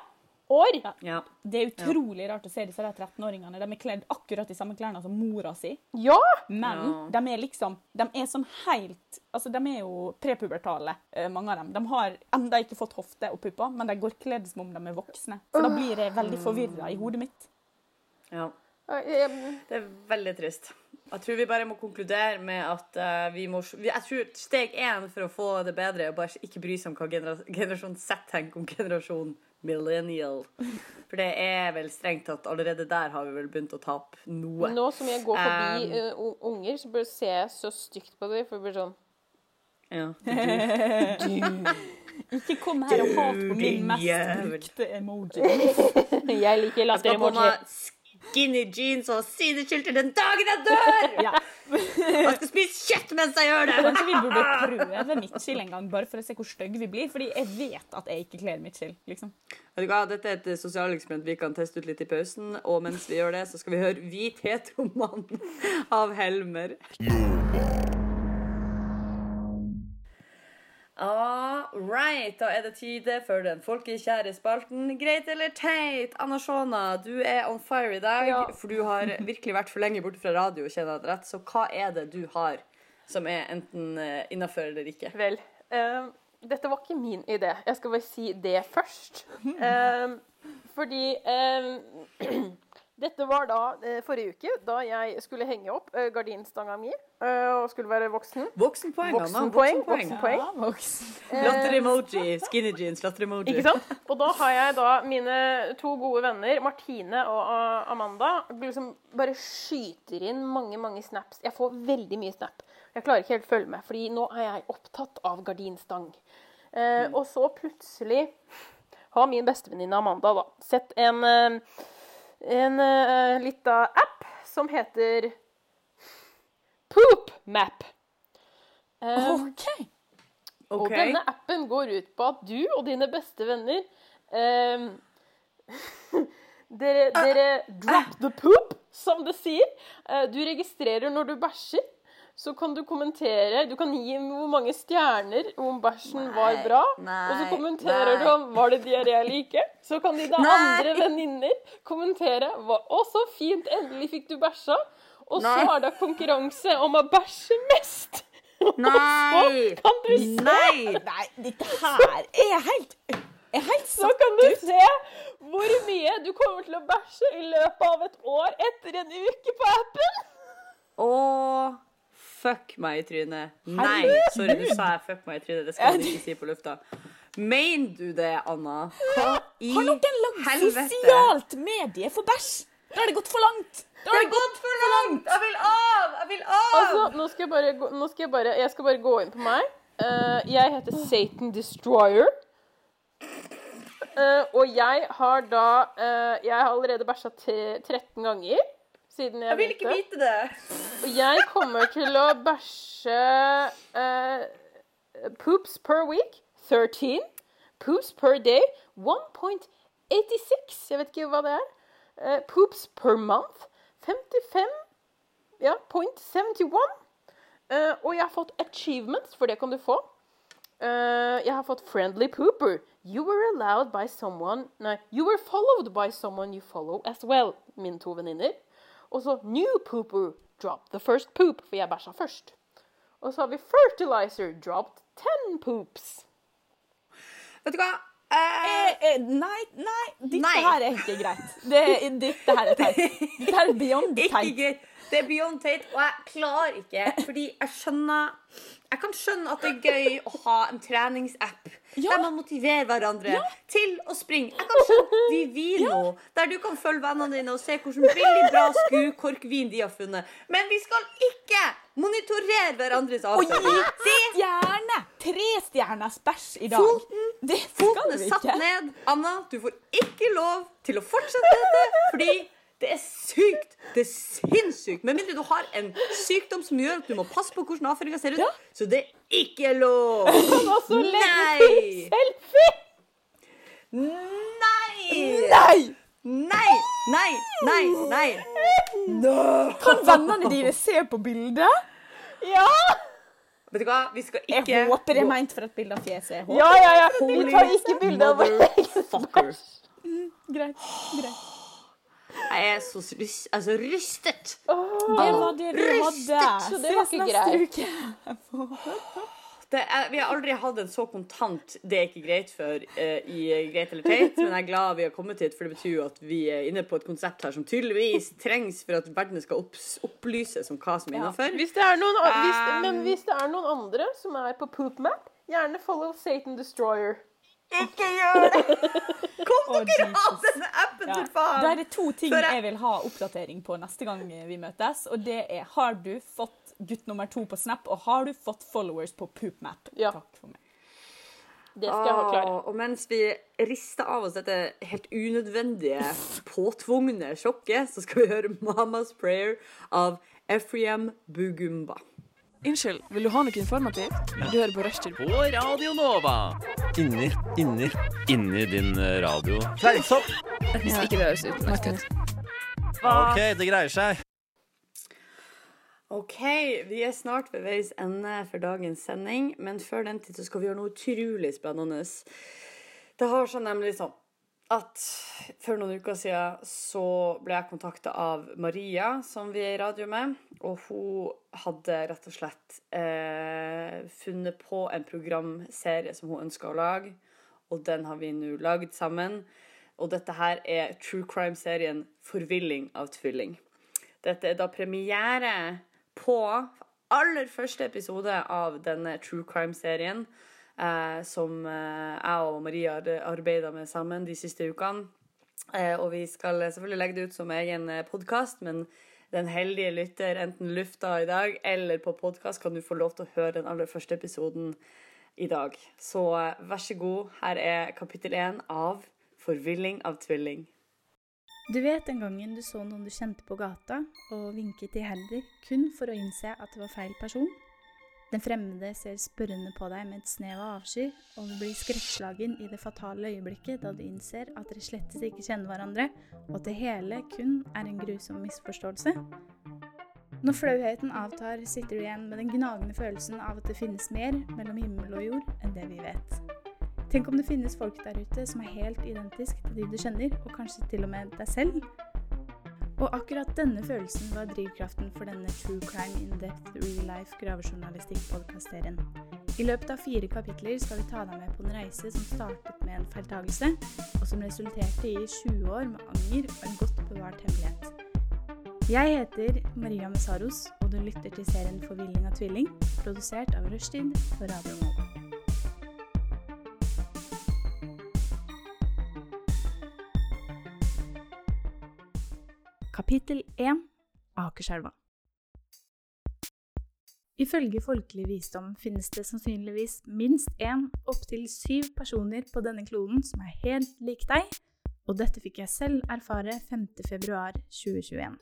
år. Ja. Det er utrolig rart å se disse 13-åringene. De er kledd akkurat i samme klærne som mora si. Ja! Men de er liksom De er sånn helt Altså, de er jo prepubertale, eh, mange av dem. De har enda ikke fått hofte og pupper, men de går kledd som om de er voksne. Så da blir jeg veldig forvirra i hodet mitt. ja. Det er veldig trist. Jeg tror vi bare må konkludere med at uh, vi må Jeg tror steg én for å få det bedre er å bare ikke bry seg om hva genera generasjon Z tenker om generasjon millennial. For det er vel strengt tatt allerede der har vi vel begynt å tape noe. Nå som jeg går forbi Um, uh, unger, så bare ser jeg så stygt på dem. For det blir sånn Ja. Ikke kom her og hat på min mest brukte emoji. Jeg liker latter-emoji. Skinny jeans og sideskilter den dagen jeg dør! Ja. Jeg skal spise kjøtt mens jeg gjør det! Kanskje vi burde prøve midtskill en gang, bare for å se hvor stygge vi blir. Fordi jeg vet at jeg ikke kler midtskill. Liksom. Dette er et sosialeksperiment vi kan teste ut litt i pausen. Og mens vi gjør det, så skal vi høre 'Hvit heteromann' av Helmer. All right, da er det tide for den folkekjære spalten Greit eller teit? Anna Shona, du er on fire i dag, Ja. for du har virkelig vært for lenge borte fra radio, kjenner jeg rett. Så hva er det du har som er enten uh, innafor eller ikke? Vel, eh, dette var ikke min idé. Jeg skal bare si det først. Eh, fordi eh, dette var da eh, forrige uke, da jeg skulle henge opp eh, gardinstanga mi eh, og skulle være voksen. Voksenpoeng, Anna. Voksenpoeng. Voksenpoeng. Ja, voksen. Eh, Latter-emoji. Skinny jeans, latter-emoji. Ikke sant? Og da har jeg da mine to gode venner, Martine og uh, Amanda, liksom bare skyter inn mange, mange snaps. Jeg får veldig mye snap. Jeg klarer ikke helt å følge med, fordi nå er jeg opptatt av gardinstang. Eh, Og så plutselig har min bestevenninne Amanda da sett en, eh, en uh, lita app som heter Poop Map. Eh, OK. og denne appen går ut på at du og dine beste venner um, dere, dere drop the poop, som det sier. Uh, du registrerer når du bæsjer. Så kan du kommentere Du kan gi hvor mange stjerner om bæsjen var bra. og så kommenterer nei. du om var det diaré eller ikke. Så kan dine Nei. andre venninner kommentere hva- 'Å, så fint, endelig fikk du bæsja'. Og så er det konkurranse om å bæsje mest. Nei! og så Kan du se Nei! Nei, dette her er helt Så kan du se hvor mye du kommer til å bæsje i løpet av et år etter en uke på appen. Å, fuck meg i trynet. Nei, sorry, du sa jeg fuck meg i trynet. Det skal du ikke si på lufta. Mener du det, Anna? Hva i Har noen lagd helvete? sosialt medie for bæsj? Da har det gått for langt. Da Det har har gått for langt! Jeg vil av! Jeg vil av! Altså, nå skal jeg bare gå, nå skal jeg bare, jeg skal bare gå inn på meg. Uh, jeg heter Satan Destroyer. Uh, og jeg har da uh, Jeg har allerede bæsja 13 ganger siden jeg, Jeg vil ikke vite det. Og jeg kommer til å bæsje uh, poops per week 13. Poops per day 1.86. Jeg vet ikke hva det er. Uh, poops per month 55. Ja, point 71. Uh, og jeg har fått achievements, for det kan du få. Uh, jeg har fått friendly pooper. You were allowed by someone Nei, you were followed by someone you follow as well. Mine to venninner. Og så new pooper. dropped the first poop, for jeg bæsja først. Og så har vi fertilizer. Dropped ten poops. Vet du hva? Eh, Eh, eh, nei, nei, dette Nei. her er ikke greit. Det, dette her er teit. Dette her er beyond teit. Det er beyond Tate, og jeg klarer ikke, fordi jeg skjønner Jeg kan skjønne at det er gøy å ha en treningsapp Ja. der man motiverer hverandre til å springe. Jeg kan skjønne Vivino, der du kan følge vennene dine og se hvordan billig bra skukorkvin de har funnet. Men vi skal ikke monitorere hverandres Og gi stjerne! Tre stjerners bæsj i dag. Foten Det Foten er satt ned. Anna, du får ikke lov til å fortsette dette, fordi det er sykt. Det er sinnssykt. Med mindre du har en sykdom som gjør at du må passe på hvordan avføringa ser ut. Ja. Så det er ikke lov. Nei! Nei! Nei! Nei! Nei! Nei! Nei! Kan vennene dine se på bildet? Ja! Vet du hva? Vi skal ikke Jeg håper det er meint for et bilde av fjeset. Ja, ja, ja. Vi tar ikke bilde av vår egen. Greit. greit. Jeg er så rys- altså, rystet. Det var det vi hadde. så det var ikke greit. Det er, vi har aldri hatt en så kontant 'det er ikke greit' før eh, i Greit eller teit, men jeg er glad vi har kommet hit, for det betyr jo at vi er inne på et konsept her som tydeligvis trengs for at verden skal opps- opplyses om hva som er innafor. Hvis noen, hvis, Um. men hvis det er noen andre som er på poop map, gjerne follow Satan Destroyer. Ikke gjør det! Kom Å, dere av denne appen, Ja. for Da er det to ting jeg- jeg vil ha oppdatering på neste gang vi møtes. Og det er har du fått gutt nummer to på Snap, og har du fått followers på Poopmap? Ja. Takk for meg. Det skal jeg ha klart. Ah, og mens vi rister av oss dette helt unødvendige, påtvungne sjokket, så skal vi høre 'Mamas Prayer' av Efriam Bugumba. Unnskyld, vil du ha noe informativt? Du hører på Rushtid. På Radio Nova. Inni, inni. Inni din eh, radio. Fleinsopp. Hvis ikke det høres ut. Martin. OK, det greier seg. OK, vi er snart ved veis ende for dagens sending, men før den tid så skal vi gjøre noe utrolig spennende. Det har seg nemlig sånn at for noen uker siden så ble jeg kontakta av Maria, som vi er i radio med, og hun hadde rett og slett eh, funnet på en programserie som hun ønska å lage, og den har vi nå lagd sammen. Og dette her er true crime-serien 'Forvilling av tvilling'. Dette er da premiere på aller første episode av denne true crime-serien. Eh, som eh, jeg og Maria har arbeida med sammen de siste ukene. Eh, og vi skal selvfølgelig legge det ut som egen podkast, men den heldige lytter, enten lufta i dag eller på podkast, kan du få lov til å høre den aller første episoden i dag. Så vær så god, her er kapittel én av Forvilling av tvilling. Du vet den gangen du så noen du kjente på gata, og vinket iherdig kun for å innse at det var feil person? Den fremmede ser spørrende på deg med et snev av avsky, og du blir skrekkslagen i det fatale øyeblikket da du innser at dere slettes ikke kjenner hverandre, og at det hele kun er en grusom misforståelse. Når flauheten avtar, sitter du igjen med den gnagende følelsen av at det finnes mer mellom himmel og jord enn det vi vet. Tenk om det finnes folk der ute som er helt identisk til de du kjenner, og kanskje til og med deg selv? Og akkurat denne følelsen var drivkraften for denne True Crime In Depth Real Life gravejournalistikk-podkastserien. I løpet av fire kapitler skal vi ta deg med på en reise som startet med en feiltagelse, og som resulterte i 20 år med anger og en godt bevart hemmelighet. Jeg heter Maria Messaros, og du lytter til serien Forvilling av tvilling, produsert av Rushtid på Radio Nova. Kapittel 1 Akerselva Ifølge folkelig visdom finnes det sannsynligvis minst én, opptil syv personer på denne kloden som er helt lik deg, og dette fikk jeg selv erfare 5.2.2021.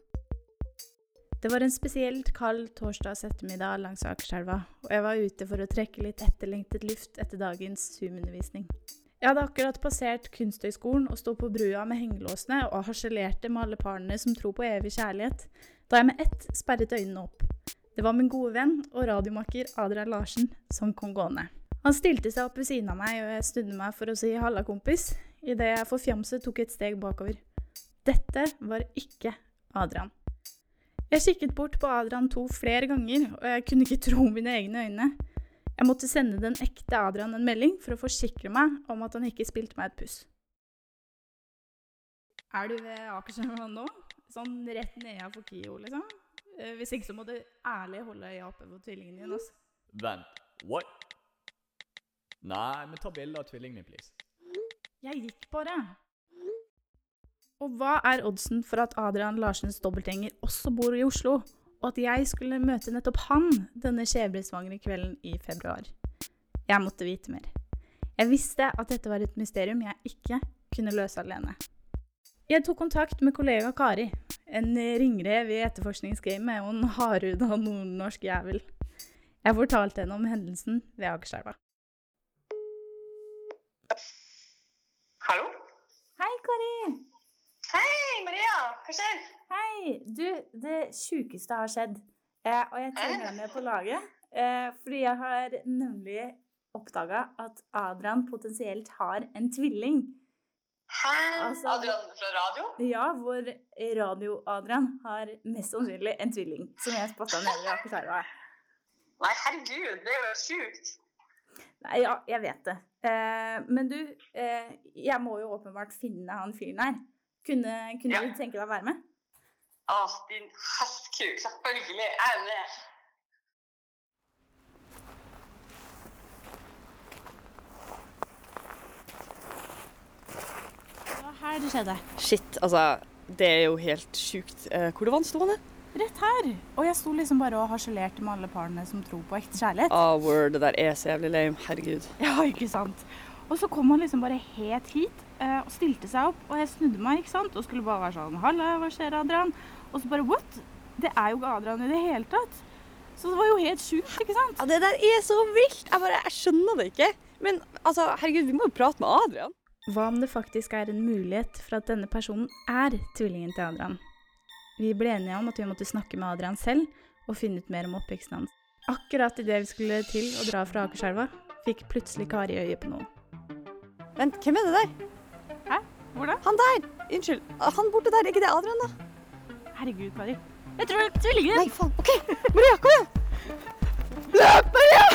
Det var en spesielt kald torsdags ettermiddag langs Akerselva, og jeg var ute for å trekke litt etterlengtet luft etter dagens Zoom-undervisning. Jeg hadde akkurat passert Kunsthøgskolen og sto på brua med hengelåsene og harselerte med alle parene som tror på evig kjærlighet, da jeg med ett sperret øynene opp. Det var min gode venn og radiomaker Adrian Larsen som kom gående. Han stilte seg opp ved siden av meg, og jeg snudde meg for å si 'halla, kompis', idet jeg forfjamset tok et steg bakover. Dette var ikke Adrian. Jeg kikket bort på Adrian to flere ganger, og jeg kunne ikke tro mine egne øyne. Jeg måtte sende den ekte Adrian en melding for å forsikre meg om at han ikke spilte meg et puss. Er du ved Akerselva nå? Sånn rett nedafor KIO, liksom? Eh, hvis ikke så må du ærlig holde øya oppe på tvillingen din. Altså. Vent, what? Nei, men ta bilde av tvillingen min, please. Jeg gikk bare. Og hva er oddsen for at Adrian Larsens dobbeltgjenger også bor i Oslo? Og at jeg skulle møte nettopp han denne skjebnesvangre kvelden i februar. Jeg måtte vite mer. Jeg visste at dette var et mysterium jeg ikke kunne løse alene. Jeg tok kontakt med kollega Kari, en ringrev i etterforskningsgamet og en hardhuda nordnorsk jævel. Jeg fortalte henne om hendelsen ved Akerselva. Hallo? Hei, Kari. Hei, Maria. Hva skjer? Hei! Du, det sjukeste har skjedd. Eh, og jeg trenger med på laget. Eh, fordi jeg har nemlig oppdaga at Adrian potensielt har en tvilling. Hæ? Altså, Adrian fra radio? Ja, hvor radio-Adrian har mest sannsynlig en tvilling. Som jeg spotta nede i Akerselva. Nei, herregud, det er jo sjukt. Nei, ja, jeg vet det. Eh, men du, eh, jeg må jo åpenbart finne han fyren her. Kunne, kunne ja. du tenke deg å være med? Å, din hestkuk. Selvfølgelig. Jeg er med. Det var her det skjedde. Shit, altså. Det er jo helt sjukt. Eh, hvor det vannstående? han? Rett her. Og jeg sto liksom bare og harselerte med alle parene som tror på ekte kjærlighet. Ah, word, det der er så jævlig lame. Herregud. Ja, ikke sant. Og så kom han liksom bare helt hit eh, og stilte seg opp, og jeg snudde meg ikke sant? og skulle bare være sånn 'Halla, hva skjer, Adrian?' Og så bare What? Det er jo ikke Adrian i det hele tatt. Så det var jo helt sjukt, ikke sant? Ja, Det der er så vilt! Jeg bare, jeg skjønner det ikke. Men altså, herregud, vi må jo prate med Adrian. Hva om det faktisk er en mulighet for at denne personen er tvillingen til Adrian? Vi ble enige om at vi måtte snakke med Adrian selv, og finne ut mer om oppveksten hans. Akkurat idet vi skulle til å dra fra Akerselva, fikk plutselig Kari øye på noe. Vent, hvem er det der? Hæ? Hvor da? Han der! Unnskyld. Han borte der, er ikke det Adrian, da? Herregud, Kari. Jeg tror det er tvillinger! Nei, faen. OK, Maria, kom igjen! Løp, Maria!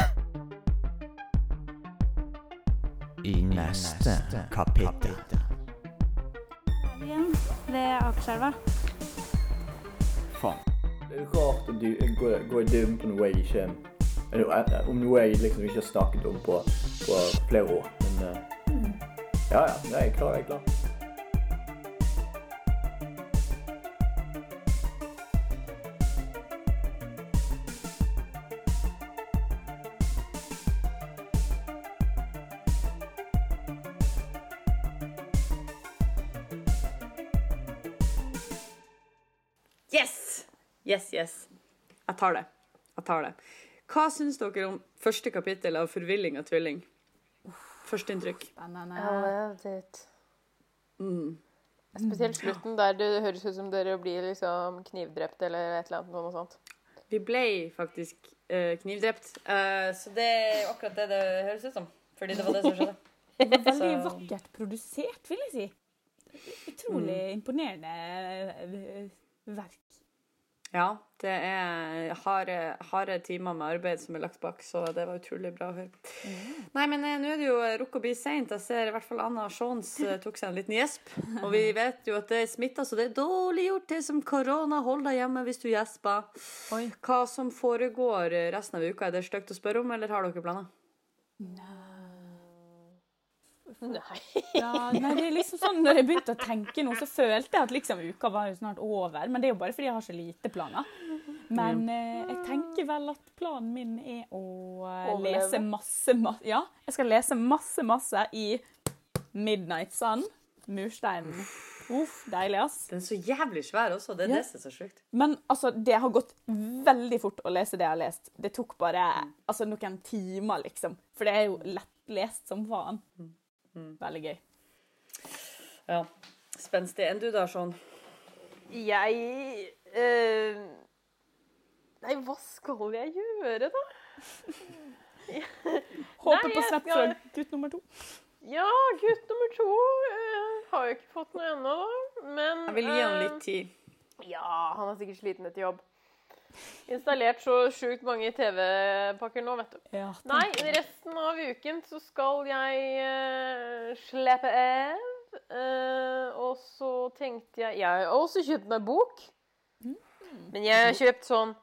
I neste kapittel. Igjen ved Akerselva. Faen. Det er rart å du, gå, gå i dybden på noe jeg ikke Om noe jeg liksom ikke har snakket om på, på flere år. Men eh, ja, ja. Jeg er klar. Jeg er klar. Jeg tar det. Jeg tar det. Hva syns dere om første kapittel av 'Forvilling av tvilling'? Førsteinntrykk. Ja, det. Mm. Spesielt slutten, der det høres ut som dere blir liksom knivdrept eller et eller annet noe sånt. Vi ble faktisk eh, knivdrept, eh, så det er akkurat det det høres ut som. Fordi det var det som skjedde. Det var veldig Så- vakkert produsert, vil jeg si. Utrolig imponerende eh, verk. Ja, det er harde, harde timer med arbeid som er lagt bak, så det var utrolig bra å høre. Nei, men eh, nå er det jo rukk å bli seint. Jeg ser i hvert fall Anna Shaans eh, tok seg en liten gjesp. Og vi vet jo at det er smitta, så det er dårlig gjort det som korona. Hold deg hjemme hvis du gjesper. Hva som foregår eh, resten av uka, er det stygt å spørre om, eller har dere planer? Nei. Ja, nei, det er liksom sånn, når jeg begynte å tenke nå, så følte jeg at liksom uka var jo snart over. Men det er jo bare fordi jeg har så lite planer. Men eh, jeg tenker vel at planen min er å eh, Overleve. lese masse, masse Ja, jeg skal lese masse, masse i Midnight Sun. Mursteinen. Uff, deilig, ass. Den er så jævlig svær også. Det er Ja. det som er så sjukt. Men altså, det har gått veldig fort å lese det jeg har lest. Det tok bare altså, noen timer, liksom. For det er jo lettlest som faen. Veldig gøy. Ja. Spenstig. Enn du da, Sean? Jeg eh, Nei, hva skal jeg gjøre, da? Håper på jeg snap skal- gutt nummer to. Ja, gutt nummer to eh, har jo ikke fått noe ennå, da. Men Jeg vil gi han eh, litt tid. Ja, han er sikkert sliten etter jobb. Installert så sjukt mange TV-pakker nå, vet du. Ja, Nei, resten av uken så skal jeg uh, slappe av. Uh, og så tenkte jeg Jeg har også kjøpt meg bok. Men jeg har kjøpt sånn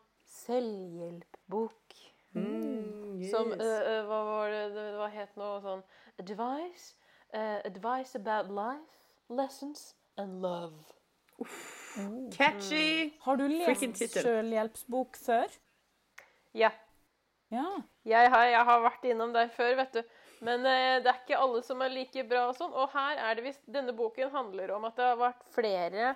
selvhjelpbok. Som yes. eh, uh, Hva var det det Hva het nå sånn Advice. eh, advice about life, lessons and love. Catchy! Har du lest selvhjelpsbok før? Ja. Ja. Jeg har, jeg har vært innom der før, vet du. Men eh, det er ikke alle som er like bra og sånn. Og her er det visst Denne boken handler om at det har vært flere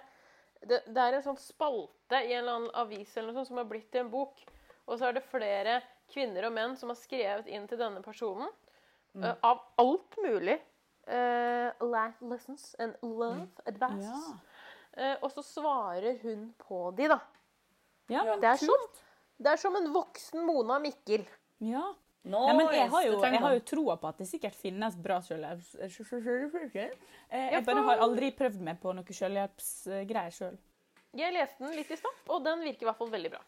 det, det er en sånn spalte i en eller annen avis eller noe sånt som har blitt til en bok. Og så er det flere kvinner og menn som har skrevet inn til denne personen. eh, av alt mulig. Uh, lessons and love advice. Ja. Eh, og så svarer hun på de, da. Ja, men Det er, som, det er som en voksen Mona Mikkel. Ja. Nice. Ja, men jeg har jo, jeg har jo troa på at det sikkert finnes bra selvhjelps... Eh, Jeg bare har aldri prøvd meg på noe selvhjelpsgreier sjøl. Jeg leste den litt i stad, og den virker i hvert fall veldig bra.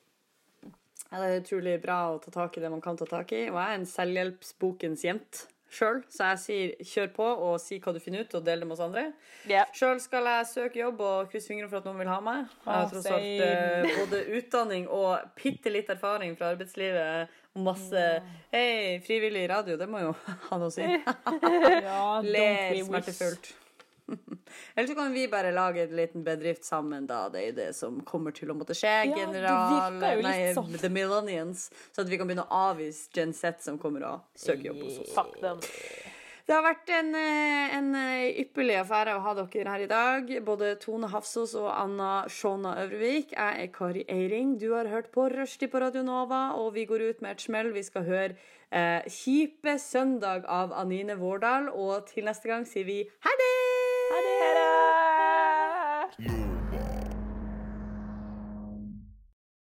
Ja, det er utrolig bra å ta tak i det man kan ta tak i. Og jeg er en selvhjelpsbokens jent sjøl, så jeg sier kjør på og si hva du finner ut, og del det med oss andre. Yeah. Sjøl skal jeg søke jobb og krysse fingrene for at noen vil ha meg. Jeg har tross alt eh, både utdanning og bitte litt erfaring fra arbeidslivet. Og masse Hei, frivillig radio, det må jo ha noe å si. Ja, we smertefullt. Eller så kan vi bare lage en liten bedrift sammen, da. Det er det som kommer til å måtte skje. Ja, General Nei, sånn. The Millennials. Så at vi kan begynne å avvise Gen Z som kommer og søker jobb hos oss. Det har vært en, eh, en eh, ypperlig affære å ha dere her i dag. Både Tone Hafsos og Anna Shona Øvrevik. Jeg er Kari Eiring. Du har hørt på Rushdie på Radio Nova, og vi går ut med et smell. Vi skal høre eh, 'Kjipe søndag' av Anine Vårdal. Og til neste gang sier vi ha det! Ha det!